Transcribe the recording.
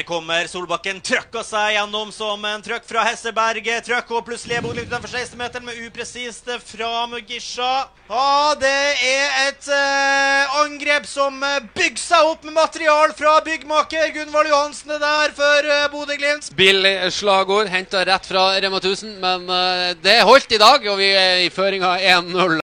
Der kommer Solbakken, trøkka seg gjennom som en trøkk fra Hesseberg. Trøkk og plutselig er Bodø utenfor 16-meteren med upresist fra Mugisha. Ah, det er et eh, angrep som eh, bygger seg opp med material fra byggmaker Gunvald Johansen det der for eh, Bodø-Glimt. Billig slagord, henta rett fra Rema 1000, men eh, det holdt i dag, og vi er i føringa 1-0.